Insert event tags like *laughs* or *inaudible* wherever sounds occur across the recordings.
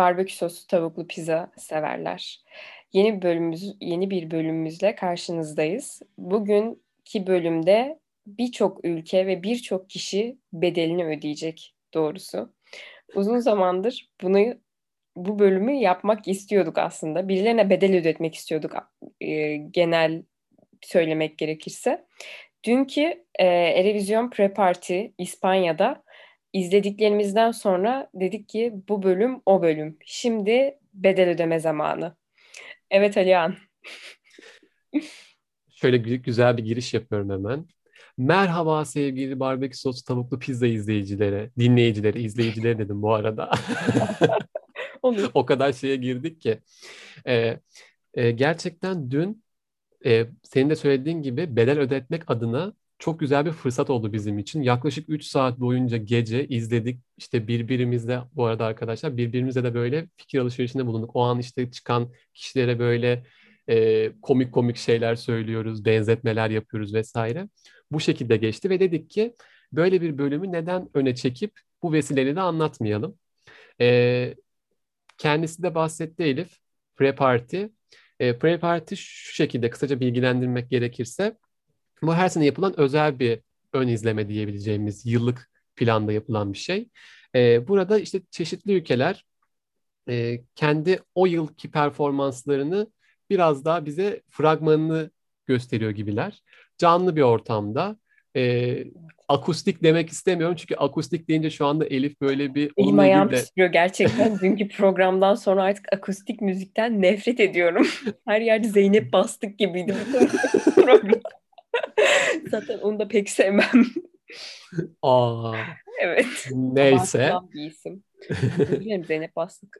barbekü soslu tavuklu pizza severler. Yeni bir bölümümüz yeni bir bölümümüzle karşınızdayız. Bugünkü bölümde birçok ülke ve birçok kişi bedelini ödeyecek doğrusu. Uzun zamandır bunu bu bölümü yapmak istiyorduk aslında. Birilerine bedel ödetmek istiyorduk e, genel söylemek gerekirse. Dünkü e, Erevizyon Pre-Party İspanya'da izlediklerimizden sonra dedik ki bu bölüm o bölüm. Şimdi bedel ödeme zamanı. Evet Alihan. *laughs* Şöyle güzel bir giriş yapıyorum hemen. Merhaba sevgili barbekü soslu tavuklu pizza izleyicilere, dinleyicilere, izleyicilere dedim bu arada. *laughs* Olur. o kadar şeye girdik ki. Ee, e, gerçekten dün e, senin de söylediğin gibi bedel ödetmek adına çok güzel bir fırsat oldu bizim için. Yaklaşık 3 saat boyunca gece izledik. İşte birbirimizle bu arada arkadaşlar birbirimize de böyle fikir alışverişinde bulunduk. O an işte çıkan kişilere böyle e, komik komik şeyler söylüyoruz, benzetmeler yapıyoruz vesaire. Bu şekilde geçti ve dedik ki böyle bir bölümü neden öne çekip bu vesileyle de anlatmayalım. E, kendisi de bahsetti Elif. Pre-Party. E, Pre-Party şu şekilde kısaca bilgilendirmek gerekirse bu her sene yapılan özel bir ön izleme diyebileceğimiz yıllık planda yapılan bir şey. E, burada işte çeşitli ülkeler e, kendi o yılki performanslarını biraz daha bize fragmanını gösteriyor gibiler. Canlı bir ortamda e, akustik demek istemiyorum çünkü akustik deyince şu anda Elif böyle bir... Elim ayağım de... titriyor gerçekten. *laughs* Dünkü programdan sonra artık akustik müzikten nefret ediyorum. Her yerde Zeynep Bastık gibiydi bu *laughs* program. *laughs* Zaten onu da pek sevmem. *laughs* Aa. Evet. Neyse. Bir isim. Bilirim Zeynep Bastık.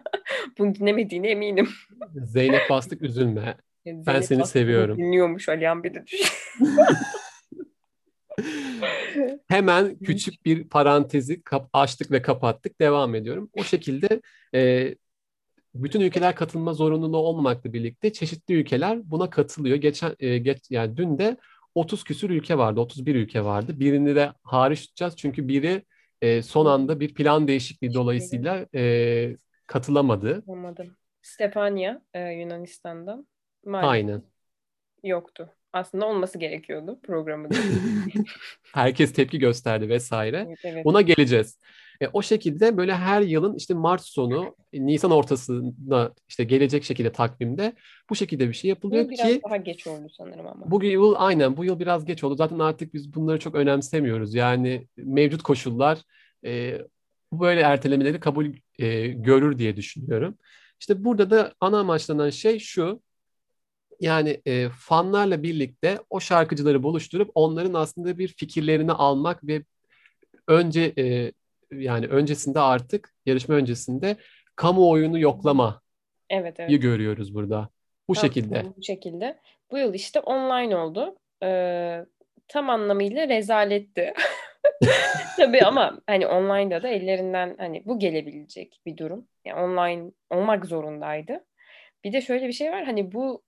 *laughs* Bunu dinlemediğine eminim. Zeynep Bastık üzülme. Yani ben seni Bastık seviyorum. Dinliyormuş Alihan bir de. Hemen küçük bir parantezi açtık ve kapattık. Devam ediyorum. O şekilde e, bütün ülkeler katılma zorunluluğu olmamakla birlikte çeşitli ülkeler buna katılıyor. Geçen e, geç yani dün de 30 küsür ülke vardı, 31 ülke vardı. Birini de hariç tutacağız çünkü biri e, son anda bir plan değişikliği dolayısıyla e, katılamadı. Anladım. Stefania e, Yunanistan'dan. Maalesef Aynen. Yoktu. Aslında olması gerekiyordu programın. *laughs* Herkes tepki gösterdi vesaire. Evet, evet. Ona geleceğiz. E, o şekilde böyle her yılın işte Mart sonu, Nisan ortasında işte gelecek şekilde takvimde bu şekilde bir şey yapılıyor bu ki. biraz daha geç oldu sanırım ama. Bu yıl aynen bu yıl biraz geç oldu. Zaten artık biz bunları çok önemsemiyoruz. Yani mevcut koşullar e, böyle ertelemeleri kabul e, görür diye düşünüyorum. İşte burada da ana amaçlanan şey şu. Yani e, fanlarla birlikte o şarkıcıları buluşturup onların aslında bir fikirlerini almak ve önce e, yani öncesinde artık yarışma öncesinde kamuoyunu yoklama evet, evet. görüyoruz burada. Bu tam, şekilde. Bu şekilde. Bu yıl işte online oldu. Ee, tam anlamıyla rezaletti. *laughs* Tabii ama hani online'da da ellerinden hani bu gelebilecek bir durum. Yani online olmak zorundaydı. Bir de şöyle bir şey var. Hani bu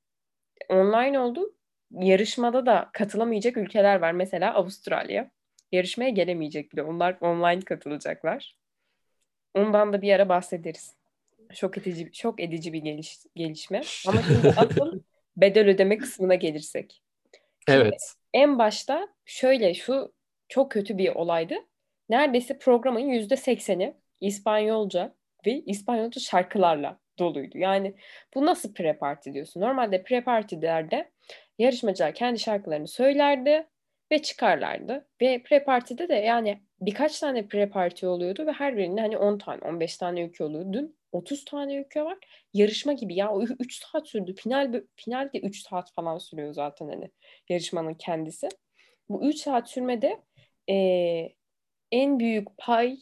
online oldu. Yarışmada da katılamayacak ülkeler var. Mesela Avustralya yarışmaya gelemeyecek bile. Onlar online katılacaklar. Ondan da bir ara bahsederiz. Şok edici, şok edici bir geliş, gelişme. Ama şimdi *laughs* asıl bedel ödeme kısmına gelirsek. Şimdi evet. En başta şöyle şu çok kötü bir olaydı. Neredeyse programın yüzde sekseni İspanyolca ve İspanyolca şarkılarla doluydu. Yani bu nasıl pre-party diyorsun? Normalde pre-party'lerde yarışmacılar kendi şarkılarını söylerdi ve çıkarlardı. Ve pre-party'de de yani birkaç tane pre-party oluyordu ve her birinde hani 10 tane, 15 tane ülke oluyordu. Dün 30 tane ülke var. Yarışma gibi ya. O 3 saat sürdü. Final final de 3 saat falan sürüyor zaten hani yarışmanın kendisi. Bu 3 saat sürmede e, en büyük payı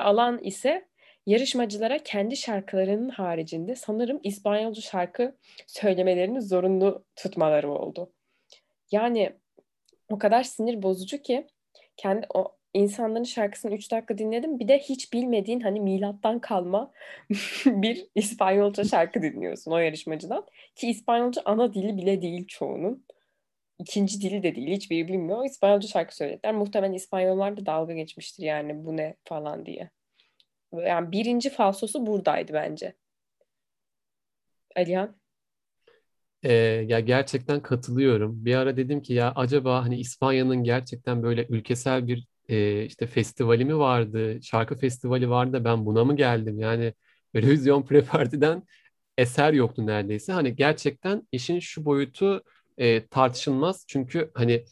alan ise yarışmacılara kendi şarkılarının haricinde sanırım İspanyolca şarkı söylemelerini zorunlu tutmaları oldu. Yani o kadar sinir bozucu ki kendi o insanların şarkısını 3 dakika dinledim. Bir de hiç bilmediğin hani milattan kalma *laughs* bir İspanyolca şarkı dinliyorsun o yarışmacıdan. Ki İspanyolca ana dili bile değil çoğunun. İkinci dili de değil. Hiçbiri bilmiyor. İspanyolca şarkı söylediler. Muhtemelen İspanyollar da dalga geçmiştir yani bu ne falan diye. yani birinci falsosu buradaydı bence. Alihan? Ee, ya gerçekten katılıyorum. Bir ara dedim ki ya acaba hani İspanya'nın gerçekten böyle ülkesel bir e, işte festivali mi vardı, şarkı festivali vardı da ben buna mı geldim? Yani Eurovision *laughs* Pre-Party'den eser yoktu neredeyse. Hani gerçekten işin şu boyutu e, tartışılmaz. Çünkü hani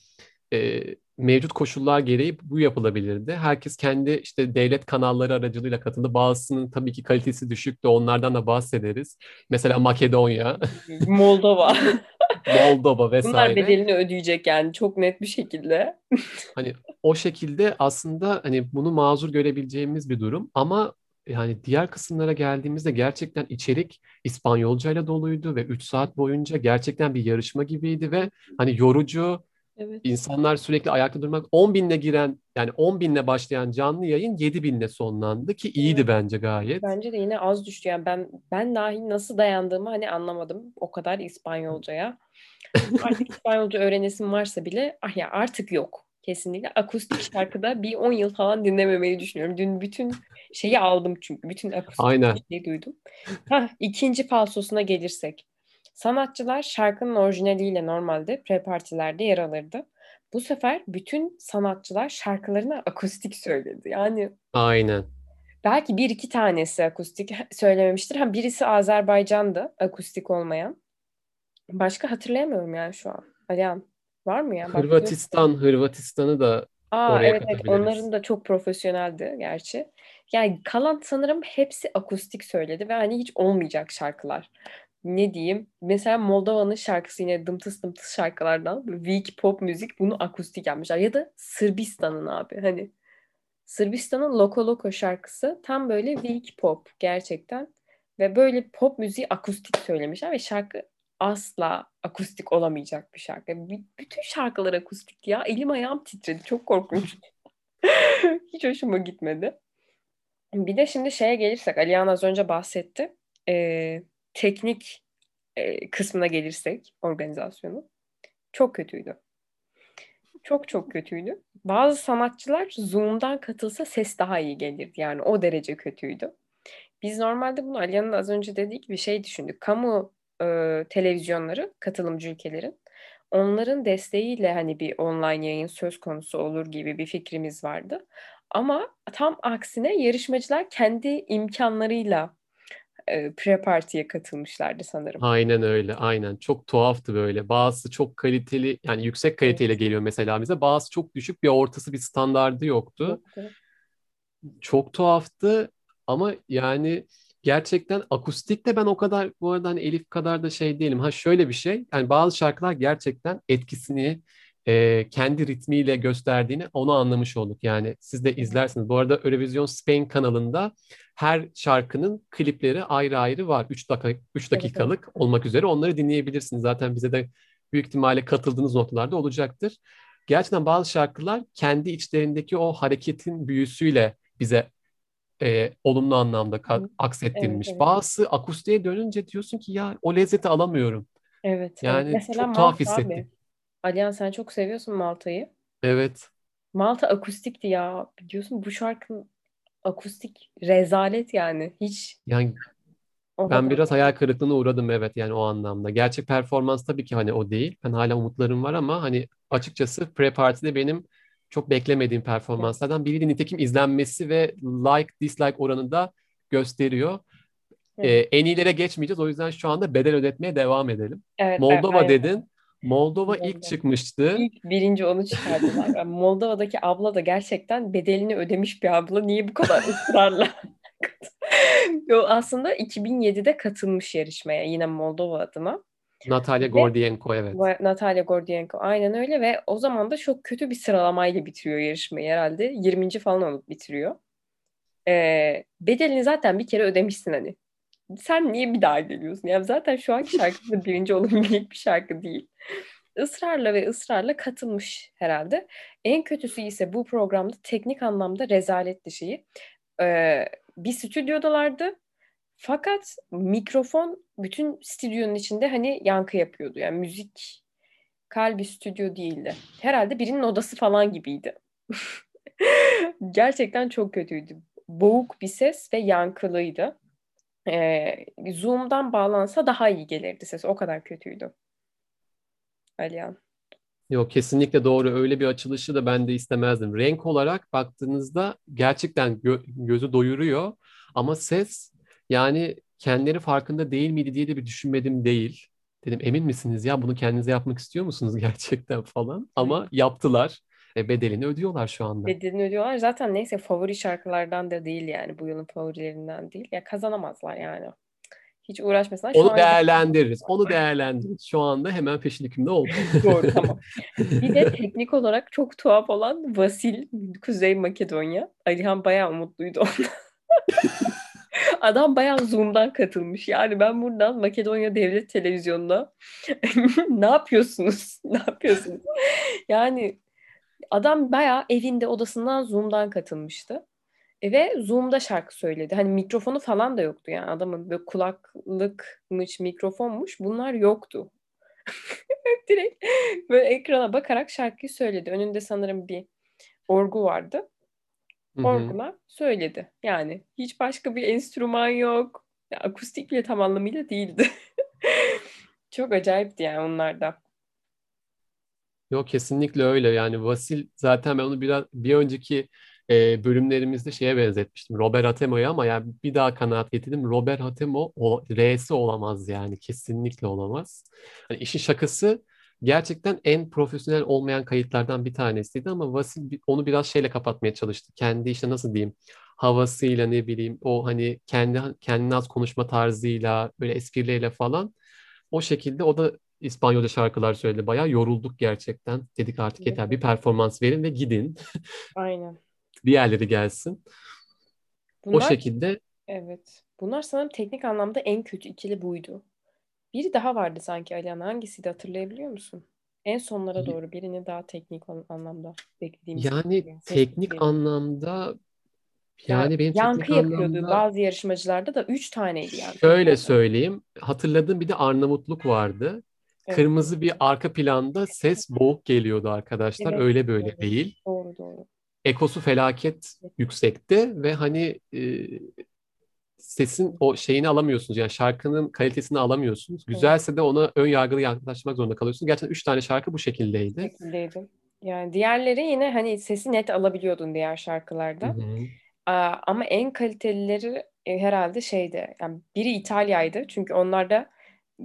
e, mevcut koşullar gereği bu yapılabilirdi. Herkes kendi işte devlet kanalları aracılığıyla katıldı. Bazısının tabii ki kalitesi düşüktü. Onlardan da bahsederiz. Mesela Makedonya. *laughs* Moldova. *laughs* Moldova vesaire. Bunlar bedelini ödeyecek yani çok net bir şekilde. *laughs* hani o şekilde aslında hani bunu mazur görebileceğimiz bir durum ama yani diğer kısımlara geldiğimizde gerçekten içerik İspanyolca ile doluydu ve 3 saat boyunca gerçekten bir yarışma gibiydi ve hani yorucu Evet. İnsanlar sürekli ayakta durmak 10 binle giren yani 10 binle başlayan canlı yayın 7 binle sonlandı ki iyiydi evet. bence gayet. Bence de yine az düştü yani ben ben dahi nasıl dayandığımı hani anlamadım o kadar İspanyolcaya. *laughs* artık İspanyolca öğrenesim varsa bile ah ya artık yok. Kesinlikle akustik şarkıda bir 10 yıl falan dinlememeyi düşünüyorum. Dün bütün şeyi aldım çünkü. Bütün akustik Aynen. şeyi duydum. Hah, ikinci falsosuna gelirsek. Sanatçılar şarkının orijinaliyle normalde pre-partilerde yer alırdı. Bu sefer bütün sanatçılar şarkılarını akustik söyledi. Yani Aynen. Belki bir iki tanesi akustik söylememiştir. Ha birisi Azerbaycan'dı akustik olmayan. Başka hatırlayamıyorum yani şu an. Alihan var mı ya? Hırvatistan, Hırvatistan'ı da Aa, oraya evet, evet onların da çok profesyoneldi gerçi. Yani kalan sanırım hepsi akustik söyledi ve hani hiç olmayacak şarkılar ne diyeyim mesela Moldova'nın şarkısı yine dımtıs dımtıs şarkılardan weak pop müzik bunu akustik yapmışlar ya da Sırbistan'ın abi hani Sırbistan'ın Loko Loko şarkısı tam böyle weak pop gerçekten ve böyle pop müziği akustik söylemişler ve şarkı asla akustik olamayacak bir şarkı. bütün şarkılar akustik ya. Elim ayağım titredi. Çok korkunç. *laughs* Hiç hoşuma gitmedi. Bir de şimdi şeye gelirsek Alihan az önce bahsetti. Ee, teknik e, kısmına gelirsek organizasyonu çok kötüydü. Çok çok kötüydü. Bazı sanatçılar Zoom'dan katılsa ses daha iyi gelirdi. Yani o derece kötüydü. Biz normalde bunu Aliyan'ın az önce dediği gibi şey düşündük. Kamu e, televizyonları, katılımcı ülkelerin onların desteğiyle hani bir online yayın söz konusu olur gibi bir fikrimiz vardı. Ama tam aksine yarışmacılar kendi imkanlarıyla e, pre-party'ye katılmışlardı sanırım. Aynen öyle, aynen. Çok tuhaftı böyle. Bazısı çok kaliteli, yani yüksek kaliteyle geliyor mesela bize. Bazı çok düşük bir ortası bir standardı yoktu. yoktu. Çok tuhaftı ama yani gerçekten akustik de ben o kadar bu arada hani Elif kadar da şey değilim. Ha şöyle bir şey, yani bazı şarkılar gerçekten etkisini e, kendi ritmiyle gösterdiğini onu anlamış olduk. Yani siz de izlersiniz. Bu arada Eurovision Spain kanalında her şarkının klipleri ayrı ayrı var. 3 dakika 3 dakikalık evet. olmak üzere onları dinleyebilirsiniz. Zaten bize de büyük ihtimalle katıldığınız noktalarda olacaktır. Gerçekten bazı şarkılar kendi içlerindeki o hareketin büyüsüyle bize e, olumlu anlamda aksettirilmiş. Evet, evet. Bazısı akustiğe dönünce diyorsun ki ya o lezzeti alamıyorum. Evet. Yani evet. Mesela çok tuhaf hissettim. Abi. Alihan sen çok seviyorsun Malta'yı. Evet. Malta akustikti ya. Biliyorsun bu şarkının akustik rezalet yani. Hiç Yani o ben biraz hayal kırıklığına uğradım evet yani o anlamda. Gerçek performans tabii ki hani o değil. Ben hala umutlarım var ama hani açıkçası pre-party'de benim çok beklemediğim performanslardan biriydi. Nitekim izlenmesi ve like dislike oranı da gösteriyor. Ee, en iyilere geçmeyeceğiz. O yüzden şu anda bedel ödetmeye devam edelim. Evet, Moldova evet, dedin. Moldova Moldova. ilk çıkmıştı. İlk birinci onu çıkardılar. *laughs* Yani Moldova'daki abla da gerçekten bedelini ödemiş bir abla. Niye bu kadar ısrarla? *laughs* Yo, aslında 2007'de katılmış yarışmaya yine Moldova adına. Natalya Gordienko evet. Natalya Gordienko aynen öyle ve o zaman da çok kötü bir sıralamayla bitiriyor yarışmayı herhalde. 20. falan olup bitiriyor. Ee, bedelini zaten bir kere ödemişsin hani. Sen niye bir daha geliyorsun? Yani zaten şu anki şarkı da *laughs* birinci olabilecek bir şarkı değil. Israrla ve ısrarla katılmış herhalde. En kötüsü ise bu programda teknik anlamda rezalet şeyi. Ee, bir stüdyodalardı. Fakat mikrofon bütün stüdyonun içinde hani yankı yapıyordu. Yani müzik kalbi stüdyo değildi. Herhalde birinin odası falan gibiydi. *laughs* Gerçekten çok kötüydü. boğuk bir ses ve yankılıydı. Ee, Zoom'dan bağlansa daha iyi gelirdi ses. O kadar kötüydü. Alihan. Yok kesinlikle doğru. Öyle bir açılışı da ben de istemezdim. Renk olarak baktığınızda gerçekten gö- gözü doyuruyor ama ses yani kendileri farkında değil miydi diye de bir düşünmedim değil. Dedim emin misiniz ya bunu kendinize yapmak istiyor musunuz *laughs* gerçekten falan. Ama yaptılar. E, bedelini ödüyorlar şu anda. Bedelini ödüyorlar. Zaten neyse favori şarkılardan da değil yani. Bu yılın favorilerinden değil. Ya kazanamazlar yani. Hiç uğraşmasınlar. Onu değerlendiririz. Onu değerlendiririz. Şu anda hemen peşin hükümde oldu. *laughs* Doğru tamam. *laughs* Bir de teknik olarak çok tuhaf olan Vasil Kuzey Makedonya. Alihan bayağı umutluydu ondan. *laughs* Adam bayağı Zoom'dan katılmış. Yani ben buradan Makedonya Devlet Televizyonu'na ne yapıyorsunuz? Ne yapıyorsunuz? Yani adam bayağı evinde odasından Zoom'dan katılmıştı. E, ve Zoom'da şarkı söyledi. Hani mikrofonu falan da yoktu yani adamın böyle kulaklıkmış, mikrofonmuş bunlar yoktu. *laughs* Direkt böyle ekrana bakarak şarkıyı söyledi. Önünde sanırım bir orgu vardı. Orgula söyledi. Yani hiç başka bir enstrüman yok. Akustik bile tam anlamıyla değildi. *laughs* Çok acayipti yani onlar da. Yok kesinlikle öyle. Yani Vasil zaten ben onu biraz bir önceki e, bölümlerimizde şeye benzetmiştim. Robert Hatemo'ya ama yani bir daha kanaat getirdim. Robert Hatemo o R'si olamaz yani. Kesinlikle olamaz. Hani işin şakası gerçekten en profesyonel olmayan kayıtlardan bir tanesiydi ama Vasil onu biraz şeyle kapatmaya çalıştı. Kendi işte nasıl diyeyim havasıyla ne bileyim o hani kendi kendine az konuşma tarzıyla böyle esprileriyle falan o şekilde o da İspanyolca şarkılar söyledi. Bayağı yorulduk gerçekten. Dedik artık yeter bir performans verin ve gidin. Aynen. *laughs* Diğerleri gelsin. Bunlar, o şekilde. Evet. Bunlar sanırım teknik anlamda en kötü ikili buydu. Biri daha vardı sanki Alihan. Hangisiydi hatırlayabiliyor musun? En sonlara doğru birini daha teknik anlamda beklediğimiz. Yani gibi. teknik Ses anlamda yani benim yankı yapıyordu anlamda... bazı yarışmacılarda da üç taneydi yani. Şöyle söyleyeyim. Hatırladığım bir de Arnavutluk vardı. Evet. Kırmızı bir arka planda ses boğuk geliyordu arkadaşlar. Evet, Öyle böyle doğru. değil. Doğru doğru. Ekosu felaket yüksekti ve hani e, sesin o şeyini alamıyorsunuz. Yani şarkının kalitesini alamıyorsunuz. Güzelse de ona ön yargılı yaklaşmak zorunda kalıyorsunuz. Gerçekten üç tane şarkı bu şekildeydi. Şekildeydi. Yani diğerleri yine hani sesi net alabiliyordun diğer şarkılarda. Hı hı. Aa, ama en kalitelileri e, herhalde şeydi. Yani biri İtalya'ydı. Çünkü onlar da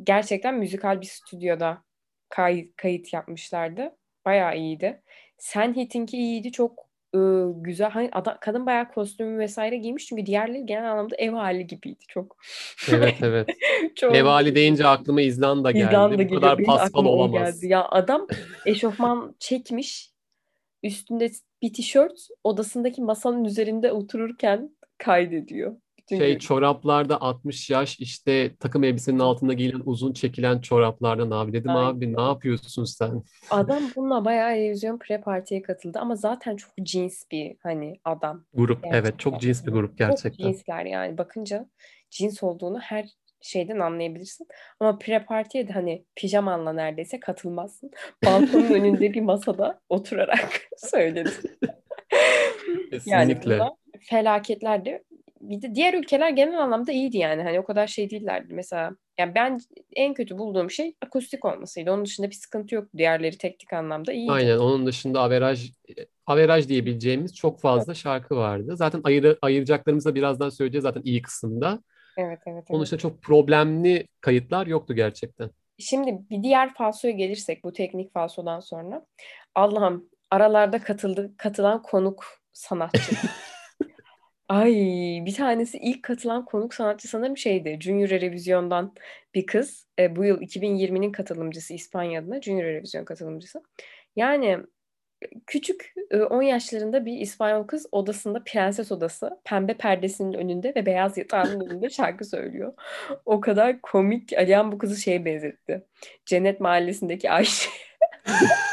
gerçekten müzikal bir stüdyoda kay- kayıt yapmışlardı. Bayağı iyiydi. Sen Hit'inki iyiydi. Çok ıı, güzel. Hani adam, kadın bayağı kostümü vesaire giymiş çünkü diğerleri genel anlamda ev hali gibiydi çok. *laughs* Evet evet. *laughs* çok... Ev hali deyince aklıma İzlanda geldi. İzlanda Bu kadar paspal olamaz. Geldi. Ya adam eşofman çekmiş. Üstünde bir tişört odasındaki masanın üzerinde otururken kaydediyor. Bütün şey gün. çoraplarda 60 yaş işte takım elbisenin altında giyilen uzun çekilen çoraplardan abi dedim Aynen. abi ne yapıyorsun sen? Adam bununla bayağı televizyon pre partiye katıldı ama zaten çok cins bir hani adam. Grup gerçekten. evet çok cins bir grup gerçekten. Çok cinsler yani bakınca cins olduğunu her şeyden anlayabilirsin. Ama pre partiye de hani pijamanla neredeyse katılmazsın. *laughs* Balkonun önünde bir masada oturarak *laughs* söyledi. Kesinlikle. Yani felaketlerdi bir de diğer ülkeler genel anlamda iyiydi yani. Hani o kadar şey değillerdi. Mesela yani ben en kötü bulduğum şey akustik olmasıydı. Onun dışında bir sıkıntı yok. Diğerleri teknik anlamda iyiydi. Aynen. Onun dışında averaj averaj diyebileceğimiz çok fazla evet. şarkı vardı. Zaten ayır, ayıracaklarımızı da birazdan söyleyeceğiz zaten iyi kısımda. Evet, evet, evet. Onun dışında çok problemli kayıtlar yoktu gerçekten. Şimdi bir diğer falsoya gelirsek bu teknik falsodan sonra. Allah'ım aralarda katıldı, katılan konuk sanatçı. *laughs* Ay bir tanesi ilk katılan konuk sanatçı sanırım şeydi. Junior Revizyon'dan bir kız. E, bu yıl 2020'nin katılımcısı İspanya adına Junior Revizyon katılımcısı. Yani küçük 10 yaşlarında bir İspanyol kız odasında prenses odası pembe perdesinin önünde ve beyaz yatağının önünde şarkı söylüyor. O kadar komik. Alihan bu kızı şeye benzetti. Cennet Mahallesi'ndeki Ayşe. *laughs*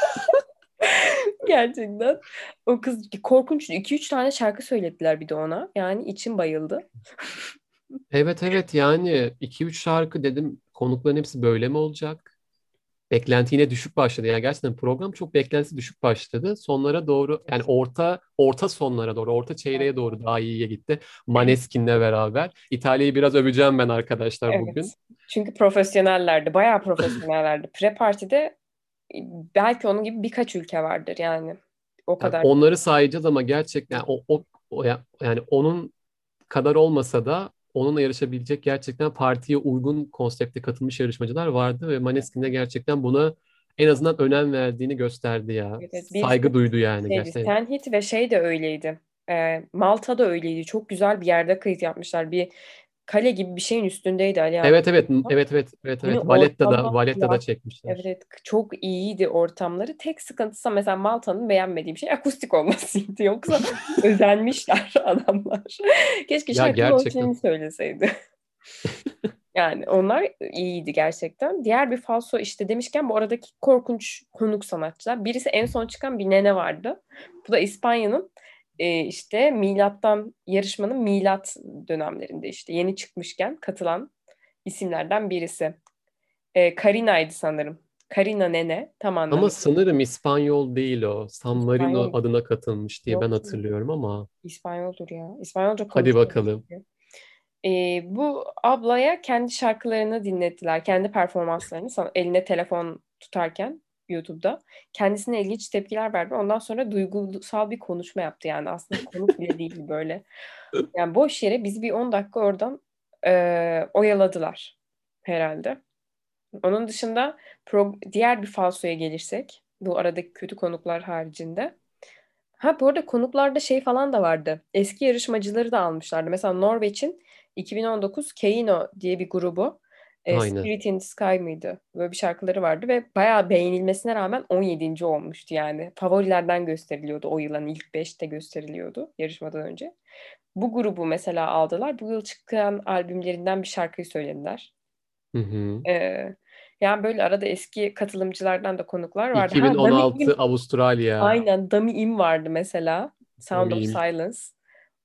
Gerçekten. O kız korkunç. 2-3 tane şarkı söylediler bir de ona. Yani içim bayıldı. evet evet yani 2-3 şarkı dedim konukların hepsi böyle mi olacak? beklenti yine düşük başladı. Yani gerçekten program çok beklentisi düşük başladı. Sonlara doğru yani orta orta sonlara doğru, orta çeyreğe doğru daha iyiye gitti. Maneskin'le beraber. İtalya'yı biraz öveceğim ben arkadaşlar evet. bugün. Çünkü profesyonellerdi. Bayağı *laughs* profesyonellerdi. Pre-party'de belki onun gibi birkaç ülke vardır yani. O kadar. Yani onları sayacağız ama gerçekten o, o, o yani onun kadar olmasa da onunla yarışabilecek gerçekten partiye uygun konsepte katılmış yarışmacılar vardı ve Maneskin de gerçekten buna en azından önem verdiğini gösterdi ya. Evet, Saygı duydu yani şeydi, gerçekten. Senhit ve şey de öyleydi. E, Malta da öyleydi. Çok güzel bir yerde kayıt yapmışlar. Bir kale gibi bir şeyin üstündeydi Ali abi. Evet evet evet evet evet evet. Valletta'da Valletta'da çekmişler. Evet çok iyiydi ortamları. Tek sıkıntısı mesela Malta'nın beğenmediğim şey akustik olmasıydı. *laughs* Yoksa *laughs* özenmişler adamlar. Keşke şarkı gerçekten... söyleseydi. *laughs* yani onlar iyiydi gerçekten. Diğer bir falso işte demişken bu aradaki korkunç konuk sanatçılar. Birisi en son çıkan bir nene vardı. Bu da İspanya'nın e, işte milattan yarışmanın milat dönemlerinde işte yeni çıkmışken katılan isimlerden birisi. E, Karina'ydı sanırım. Karina Nene tam anlamda. Ama sanırım İspanyol değil o. San Marino İspanyol. adına katılmış diye Yok, ben hatırlıyorum ama. İspanyoldur ya. İspanyolca Hadi bakalım. Ee, bu ablaya kendi şarkılarını dinlettiler. Kendi performanslarını. Eline telefon tutarken YouTube'da. Kendisine ilginç tepkiler verdi. Ondan sonra duygusal bir konuşma yaptı yani aslında konuk bile değil böyle. *laughs* Yani boş yere biz bir 10 dakika oradan e, oyaladılar herhalde. Onun dışında pro- diğer bir falsoya gelirsek bu aradaki kötü konuklar haricinde. Ha bu arada konuklarda şey falan da vardı. Eski yarışmacıları da almışlardı. Mesela Norveç'in 2019 Keino diye bir grubu e, Spirit in the Sky mıydı? Böyle bir şarkıları vardı ve bayağı beğenilmesine rağmen 17. olmuştu yani. Favorilerden gösteriliyordu o yılın ilk 5'te gösteriliyordu yarışmadan önce. Bu grubu mesela aldılar. Bu yıl çıkan albümlerinden bir şarkıyı söylediler. Hı hı. Ee, yani böyle arada eski katılımcılardan da konuklar vardı. 2016 ha, Avustralya. Aynen Dami Im vardı mesela. Sound Dami of Silence.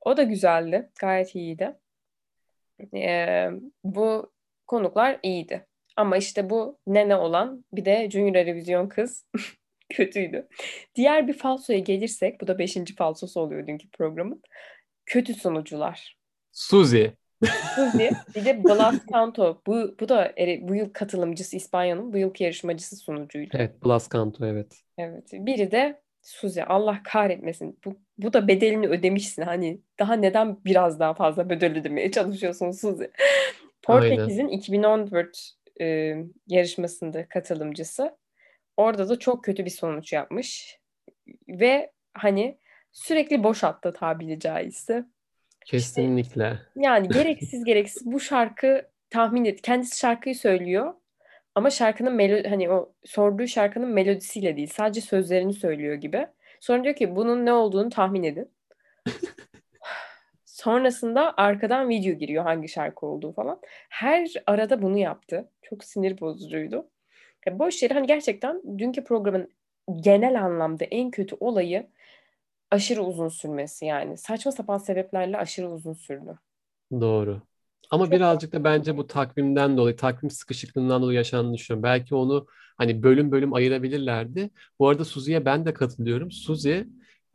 O da güzeldi. Gayet iyiydi. Ee, bu konuklar iyiydi. Ama işte bu nene olan bir de Junior Revizyon kız *laughs* kötüydü. Diğer bir falsoya gelirsek, bu da beşinci falsosu oluyor dünkü programın. Kötü sunucular. Suzy. Suzy. Bir de Blas *laughs* Canto. Bu, bu da bu yıl katılımcısı İspanya'nın bu yılki yarışmacısı sunucuydu. Evet Blas Canto evet. Evet. Biri de Suzy. Allah kahretmesin. Bu, bu da bedelini ödemişsin. Hani daha neden biraz daha fazla bedel ödemeye çalışıyorsun Suzy? Portekiz'in 2014 e, yarışmasında katılımcısı. Orada da çok kötü bir sonuç yapmış. Ve hani sürekli boş attı tabiri caizse. Kesinlikle. İşte, yani *laughs* gereksiz gereksiz bu şarkı tahmin et. Kendisi şarkıyı söylüyor. Ama şarkının melo hani o sorduğu şarkının melodisiyle değil. Sadece sözlerini söylüyor gibi. Sonra diyor ki bunun ne olduğunu tahmin edin. *laughs* Sonrasında arkadan video giriyor hangi şarkı olduğu falan. Her arada bunu yaptı. Çok sinir bozucuydu. Ya boş yere hani gerçekten dünkü programın genel anlamda en kötü olayı aşırı uzun sürmesi yani. Saçma sapan sebeplerle aşırı uzun sürdü. Doğru. Ama Çok birazcık da bence bu takvimden dolayı, takvim sıkışıklığından dolayı yaşandığını düşünüyorum. Belki onu hani bölüm bölüm ayırabilirlerdi. Bu arada Suzi'ye ben de katılıyorum. Suzi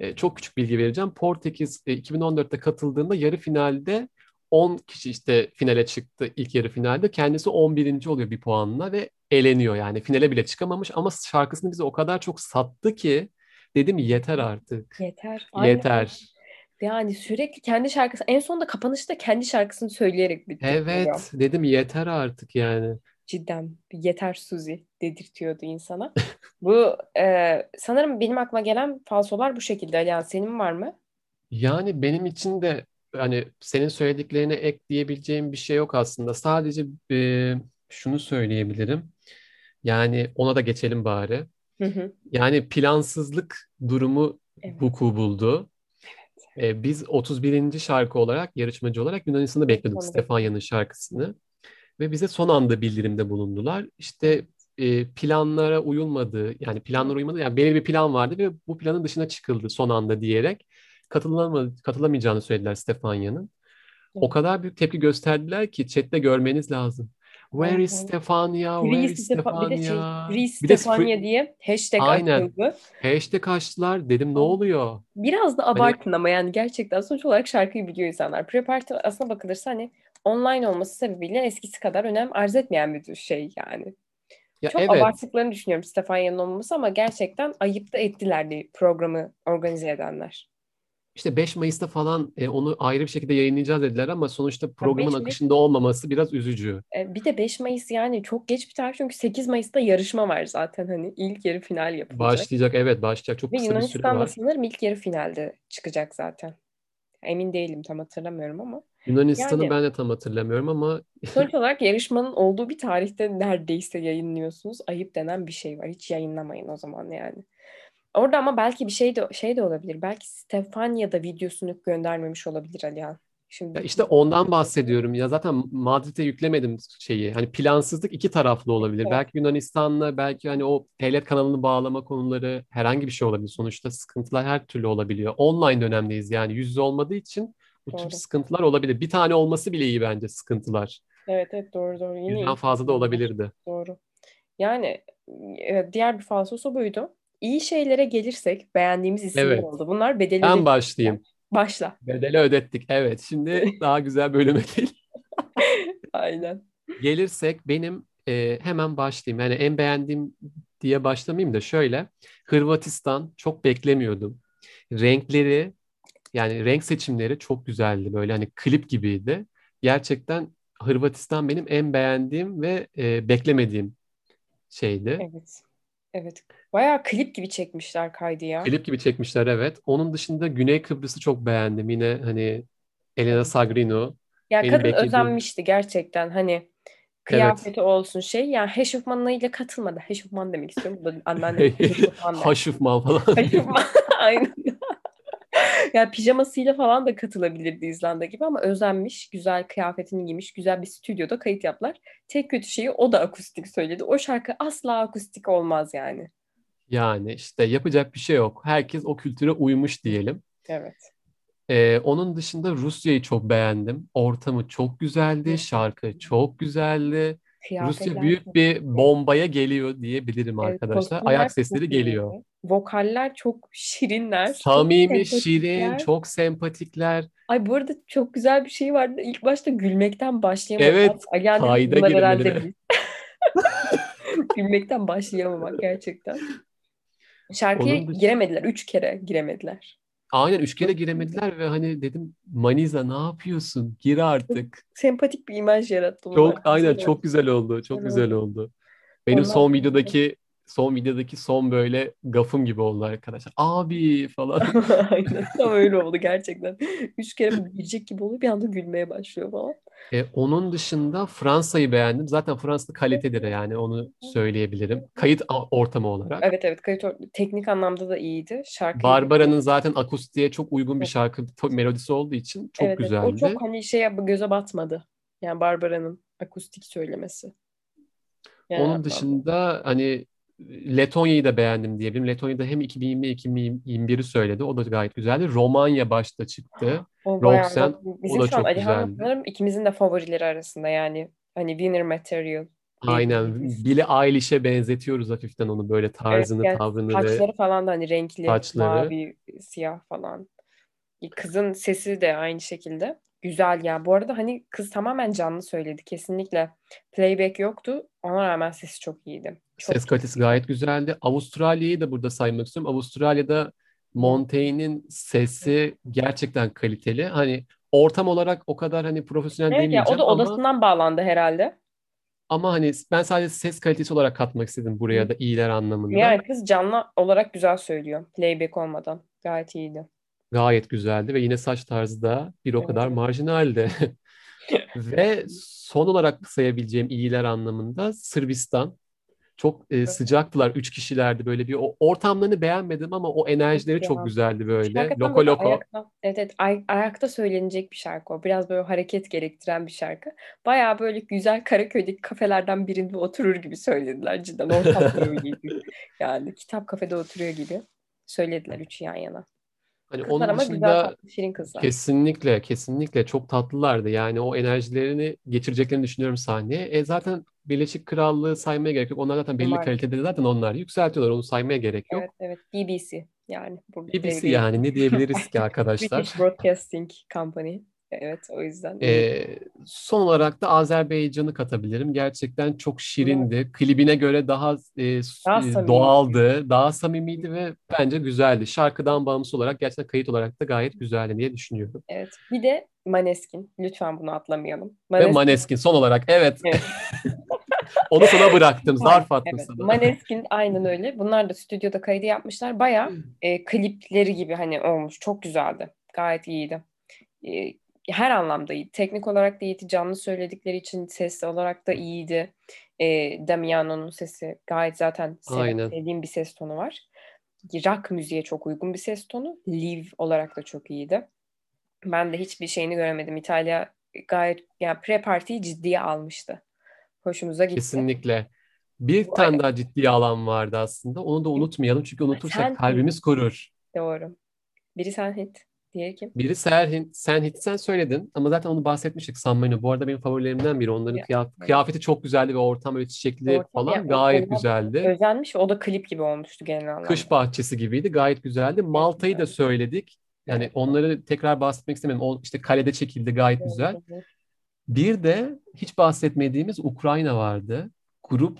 e, çok küçük bilgi vereceğim. Portekiz e, 2014'te katıldığında yarı finalde 10 kişi işte finale çıktı ilk yarı finalde. Kendisi 11. oluyor bir puanla ve eleniyor yani. Finale bile çıkamamış ama şarkısını bize o kadar çok sattı ki dedim yeter artık. Yeter. Yeter. Yani sürekli kendi şarkısı en sonunda kapanışta kendi şarkısını söyleyerek bitti. Evet program. dedim yeter artık yani cidden yeter Suzi dedirtiyordu insana. *laughs* bu e, sanırım benim aklıma gelen falsolar bu şekilde. Yani senin var mı? Yani benim için de hani senin söylediklerine ek diyebileceğim bir şey yok aslında. Sadece e, şunu söyleyebilirim. Yani ona da geçelim bari. Hı hı. Yani plansızlık durumu evet. vuku buldu. Evet. E, biz 31. şarkı olarak, yarışmacı olarak Yunanistan'da bekliyorduk Stefanya'nın şarkısını ve bize son anda bildirimde bulundular. İşte e, planlara uyulmadı, yani planlara uymadı, yani belirli bir plan vardı ve bu planın dışına çıkıldı son anda diyerek katılamadı, katılamayacağını söylediler Stefanya'nın. O kadar büyük tepki gösterdiler ki chatte görmeniz lazım. Where is Stefania? Where is Stefania? Bir de şey, Free Stefania de diye hashtag Aynen. atıldı. Hashtag açtılar. Dedim ne oluyor? Biraz da hani abartın hani... ama yani gerçekten sonuç olarak şarkıyı biliyor insanlar. Pre-party aslına bakılırsa hani online olması sebebiyle eskisi kadar önem arz etmeyen bir şey yani. Ya Çok evet. abarttıklarını düşünüyorum Stefania'nın olmaması ama gerçekten ayıp da ettiler programı organize edenler. İşte 5 Mayıs'ta falan e, onu ayrı bir şekilde yayınlayacağız dediler ama sonuçta programın akışında olmaması biraz üzücü. E, bir de 5 Mayıs yani çok geç bir tarih çünkü 8 Mayıs'ta yarışma var zaten hani ilk yarı final yapılacak. Başlayacak evet başlayacak çok Ve kısa bir süre var. Yunanistan'da sanırım ilk yarı finalde çıkacak zaten. Emin değilim tam hatırlamıyorum ama. Yunanistan'ı yani, ben de tam hatırlamıyorum ama... sonuç *laughs* olarak yarışmanın olduğu bir tarihte neredeyse yayınlıyorsunuz. Ayıp denen bir şey var. Hiç yayınlamayın o zaman yani. Orada ama belki bir şey de şey de olabilir. Belki Stefania da videosunu göndermemiş olabilir Alihan. Şimdi ya işte ondan bahsediyorum. Ya zaten Madrid'e yüklemedim şeyi. Hani plansızlık iki taraflı olabilir. Evet. Belki Yunanistan'la belki hani o devlet kanalını bağlama konuları herhangi bir şey olabilir. Sonuçta sıkıntılar her türlü olabiliyor. Online dönemdeyiz yani yüz yüze olmadığı için bu doğru. tür sıkıntılar olabilir. Bir tane olması bile iyi bence sıkıntılar. Evet evet doğru doğru. Yine Yüzden fazla da olabilirdi. Doğru. Yani diğer bir falsosu buydu. İyi şeylere gelirsek beğendiğimiz isimler evet. oldu. Bunlar bedeli Ben başlayayım. Başla. Bedeli ödettik. Evet. Şimdi *laughs* daha güzel bölüme gel. *laughs* Aynen. Gelirsek benim e, hemen başlayayım. Yani en beğendiğim diye başlamayayım da şöyle. Hırvatistan çok beklemiyordum. Renkleri yani renk seçimleri çok güzeldi. Böyle hani klip gibiydi. Gerçekten Hırvatistan benim en beğendiğim ve e, beklemediğim şeydi. Evet. Evet. Bayağı klip gibi çekmişler kaydı ya. Klip gibi çekmişler evet. Onun dışında Güney Kıbrıs'ı çok beğendim. Yine hani Elena Sagrino. Ya kadın beklediğim... özenmişti gerçekten. Hani kıyafeti evet. olsun şey. Yani heşofmanıyla katılmadı. Heşofman demek istiyorum. Bu da anneannem. *laughs* Haşofman falan. Haşofman. *laughs* Aynen. Yani pijamasıyla falan da katılabilirdi İzlanda gibi ama özenmiş, güzel kıyafetini giymiş, güzel bir stüdyoda kayıt yaptılar. Tek kötü şeyi o da akustik söyledi. O şarkı asla akustik olmaz yani. Yani işte yapacak bir şey yok. Herkes o kültüre uymuş diyelim. Evet. Ee, onun dışında Rusya'yı çok beğendim. Ortamı çok güzeldi, şarkı çok güzeldi. Rusya büyük bir bombaya geliyor diyebilirim evet, arkadaşlar. Ayak sesleri geliyor. Vokaller çok şirinler. Samimi, çok şirin, çok sempatikler. Ay bu arada çok güzel bir şey vardı. İlk başta gülmekten başlayamamak. Evet, yani kayda girmedi. *laughs* Gülmekten başlayamamak gerçekten. Şarkıya Onun giremediler. Üç kere giremediler. Aynen üç kere giremediler ve hani dedim Maniza ne yapıyorsun? Gir artık. Sempatik bir imaj yarattı. Çok aynen çok güzel oldu. Çok güzel oldu. Benim Ondan son videodaki son videodaki son böyle gafım gibi oldu arkadaşlar. Abi falan. *laughs* Aynen tam öyle oldu gerçekten. Üç kere girecek gibi oluyor bir anda gülmeye başlıyor falan. E, onun dışında Fransa'yı beğendim. Zaten Fransa kalitedir yani onu söyleyebilirim. Kayıt ortamı olarak. Evet evet kayıt teknik anlamda da iyiydi. Şarkı Barbara'nın zaten akustiğe çok uygun bir şarkı melodisi olduğu için çok evet, güzeldi. Evet, o çok hani şeye göze batmadı. Yani Barbara'nın akustik söylemesi. Yani Onun dışında hani Letonya'yı da beğendim diyebilirim. Letonya'da hem 2020 2021'i söyledi. O da gayet güzeldi. Romanya başta çıktı. O Roxanne o da çok güzeldi. Sanırım ikimizin de favorileri arasında yani. Hani winner material. Aynen. Billie Eilish'e benzetiyoruz hafiften onu böyle tarzını, evet, yani tavrını saçları ve falan da hani renkli, saçları. mavi, siyah falan. Kızın sesi de aynı şekilde. Güzel ya. Bu arada hani kız tamamen canlı söyledi. Kesinlikle playback yoktu. Ona rağmen sesi çok iyiydi. Çok Ses kalitesi gayet güzeldi. Avustralya'yı da burada saymak istiyorum. Avustralya'da Montaigne'in sesi gerçekten kaliteli. Hani ortam olarak o kadar hani profesyonel evet demeyeceğim ya, o da ama... odasından bağlandı herhalde. Ama hani ben sadece ses kalitesi olarak katmak istedim buraya da iyiler anlamında. Yani kız canlı olarak güzel söylüyor. Playback olmadan. Gayet iyiydi. Gayet güzeldi ve yine saç tarzı da bir o evet. kadar marjinaldi. *laughs* ve son olarak sayabileceğim iyiler anlamında Sırbistan. Çok e, sıcaktılar. Üç kişilerdi böyle bir. O ortamlarını beğenmedim ama o enerjileri çok, çok güzeldi böyle. Hakikaten loko loko. Ayakta, evet evet ay, ayakta söylenecek bir şarkı o. Biraz böyle hareket gerektiren bir şarkı. Baya böyle güzel Karaköy'deki kafelerden birinde oturur gibi söylediler cidden. Ortam gibi. *laughs* yani kitap kafede oturuyor gibi söylediler üçü yan yana. Hani kızlar onun dışında güzel, tatlı, şirin kızlar. Kesinlikle, kesinlikle çok tatlılardı. Yani o enerjilerini geçireceklerini düşünüyorum sahneye. E zaten Birleşik Krallığı saymaya gerek yok. Onlar zaten belli Var. kalitede zaten onlar yükseltiyorlar. Onu saymaya gerek yok. Evet, evet. BBC yani. BBC yani ne diyebiliriz ki *laughs* arkadaşlar? British Broadcasting Company. Evet o yüzden. Ee, son olarak da Azerbaycan'ı katabilirim. Gerçekten çok şirindi. Evet. Klibine göre daha, e, daha e, doğaldı, daha samimiydi ve bence güzeldi. Şarkıdan bağımsız olarak gerçekten kayıt olarak da gayet güzeldi diye düşünüyorum. Evet. Bir de Maneskin. Lütfen bunu atlamayalım. Maneskin. Ve Maneskin son olarak evet. evet. *laughs* Onu sana bıraktım. Zarf attım evet. sana. Maneskin aynen öyle. Bunlar da stüdyoda kaydı yapmışlar. Baya e, klipleri gibi hani olmuş. Çok güzeldi. Gayet iyiydi. E, her anlamda iyi. Teknik olarak da iyiydi. Canlı söyledikleri için ses olarak da iyiydi. E, Damiano'nun sesi gayet zaten sev- sevdiğim bir ses tonu var. Rock müziğe çok uygun bir ses tonu. Live olarak da çok iyiydi. Ben de hiçbir şeyini göremedim. İtalya gayet yani pre-partiyi ciddiye almıştı. Hoşumuza gitti. Kesinlikle. Bir Bu tane daha ciddi alan vardı aslında. Onu da unutmayalım çünkü unutursak sen kalbimiz kurur. Doğru. Biri sen hit. Diğeri kim? Biri Serhin, sen hiç sen söyledin ama zaten onu bahsetmiştik San Bu arada benim favorilerimden biri. Onların ya, kıyaf- evet. kıyafeti çok güzeldi ve ortam öyle çiçekli ortam, falan ya, gayet güzeldi. Özenmiş. O da klip gibi olmuştu genel anlamda. Kış bahçesi gibiydi. Gayet güzeldi. Malta'yı da söyledik. Yani evet. onları tekrar bahsetmek istemiyorum. O işte kalede çekildi gayet evet. güzel. Bir de hiç bahsetmediğimiz Ukrayna vardı. Grup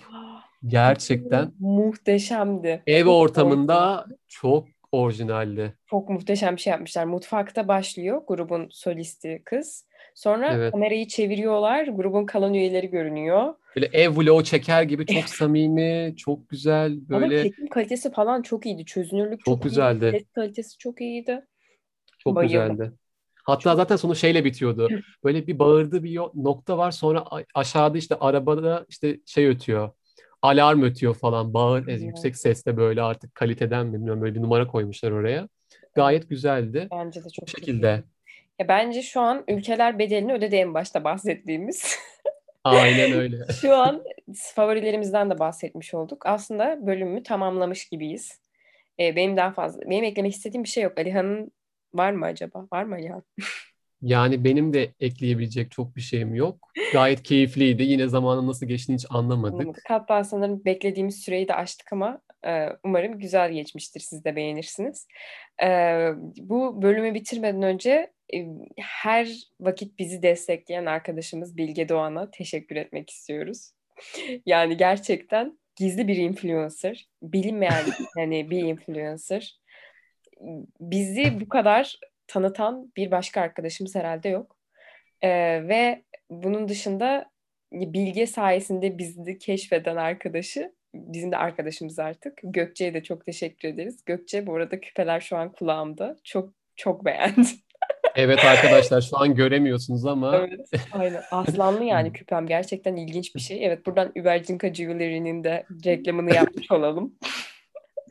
gerçekten muhteşemdi. Ev ortamında çok orijinaldi. Çok muhteşem bir şey yapmışlar. Mutfakta başlıyor grubun solisti kız. Sonra evet. kamerayı çeviriyorlar. Grubun kalan üyeleri görünüyor. Böyle ev vlogu çeker gibi çok *laughs* samimi, çok güzel. Böyle... Ama çekim kalitesi falan çok iyiydi. Çözünürlük çok, çok güzeldi. Ses kalitesi çok iyiydi. Çok Bayıldım. güzeldi. Hatta zaten sonu şeyle bitiyordu. Böyle bir bağırdığı bir nokta var. Sonra aşağıda işte arabada işte şey ötüyor alarm ötüyor falan. Bağır evet. yüksek sesle böyle artık kaliteden mi bilmiyorum böyle bir numara koymuşlar oraya. Gayet güzeldi. Bence de çok Bu şekilde. Ya bence şu an ülkeler bedelini ödedi en başta bahsettiğimiz. *laughs* Aynen öyle. *laughs* şu an favorilerimizden de bahsetmiş olduk. Aslında bölümü tamamlamış gibiyiz. Ee, benim daha fazla, benim eklemek istediğim bir şey yok. Alihan'ın var mı acaba? Var mı Alihan? Yani benim de ekleyebilecek çok bir şeyim yok. Gayet keyifliydi. Yine zamanın nasıl geçtiğini hiç anlamadık. anlamadık. Hatta sanırım beklediğimiz süreyi de aştık ama e, umarım güzel geçmiştir. Siz de beğenirsiniz. E, bu bölümü bitirmeden önce e, her vakit bizi destekleyen arkadaşımız Bilge Doğan'a teşekkür etmek istiyoruz. *laughs* Yani gerçekten gizli bir influencer, bilinmeyen *laughs* yani bir influencer. Bizi bu kadar tanıtan bir başka arkadaşımız herhalde yok. Ee, ve bunun dışında bilge sayesinde bizi keşfeden arkadaşı bizim de arkadaşımız artık. Gökçe'ye de çok teşekkür ederiz. Gökçe bu arada küpeler şu an kulağımda. Çok çok beğendim. *laughs* Evet arkadaşlar şu an göremiyorsunuz ama. Evet aynen. Aslanlı yani *laughs* küpem. Gerçekten ilginç bir şey. Evet buradan Übercinka Jewelry'nin de reklamını yapmış olalım.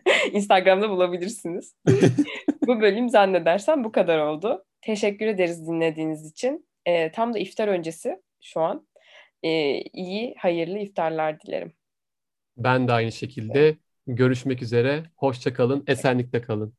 *laughs* Instagram'da bulabilirsiniz. *laughs* bu bölüm zannedersem bu kadar oldu. Teşekkür ederiz dinlediğiniz için. E, tam da iftar öncesi şu an. E, iyi, hayırlı iftarlar dilerim. Ben de aynı şekilde. Görüşmek üzere. Hoşça kalın. Esenlikte kalın.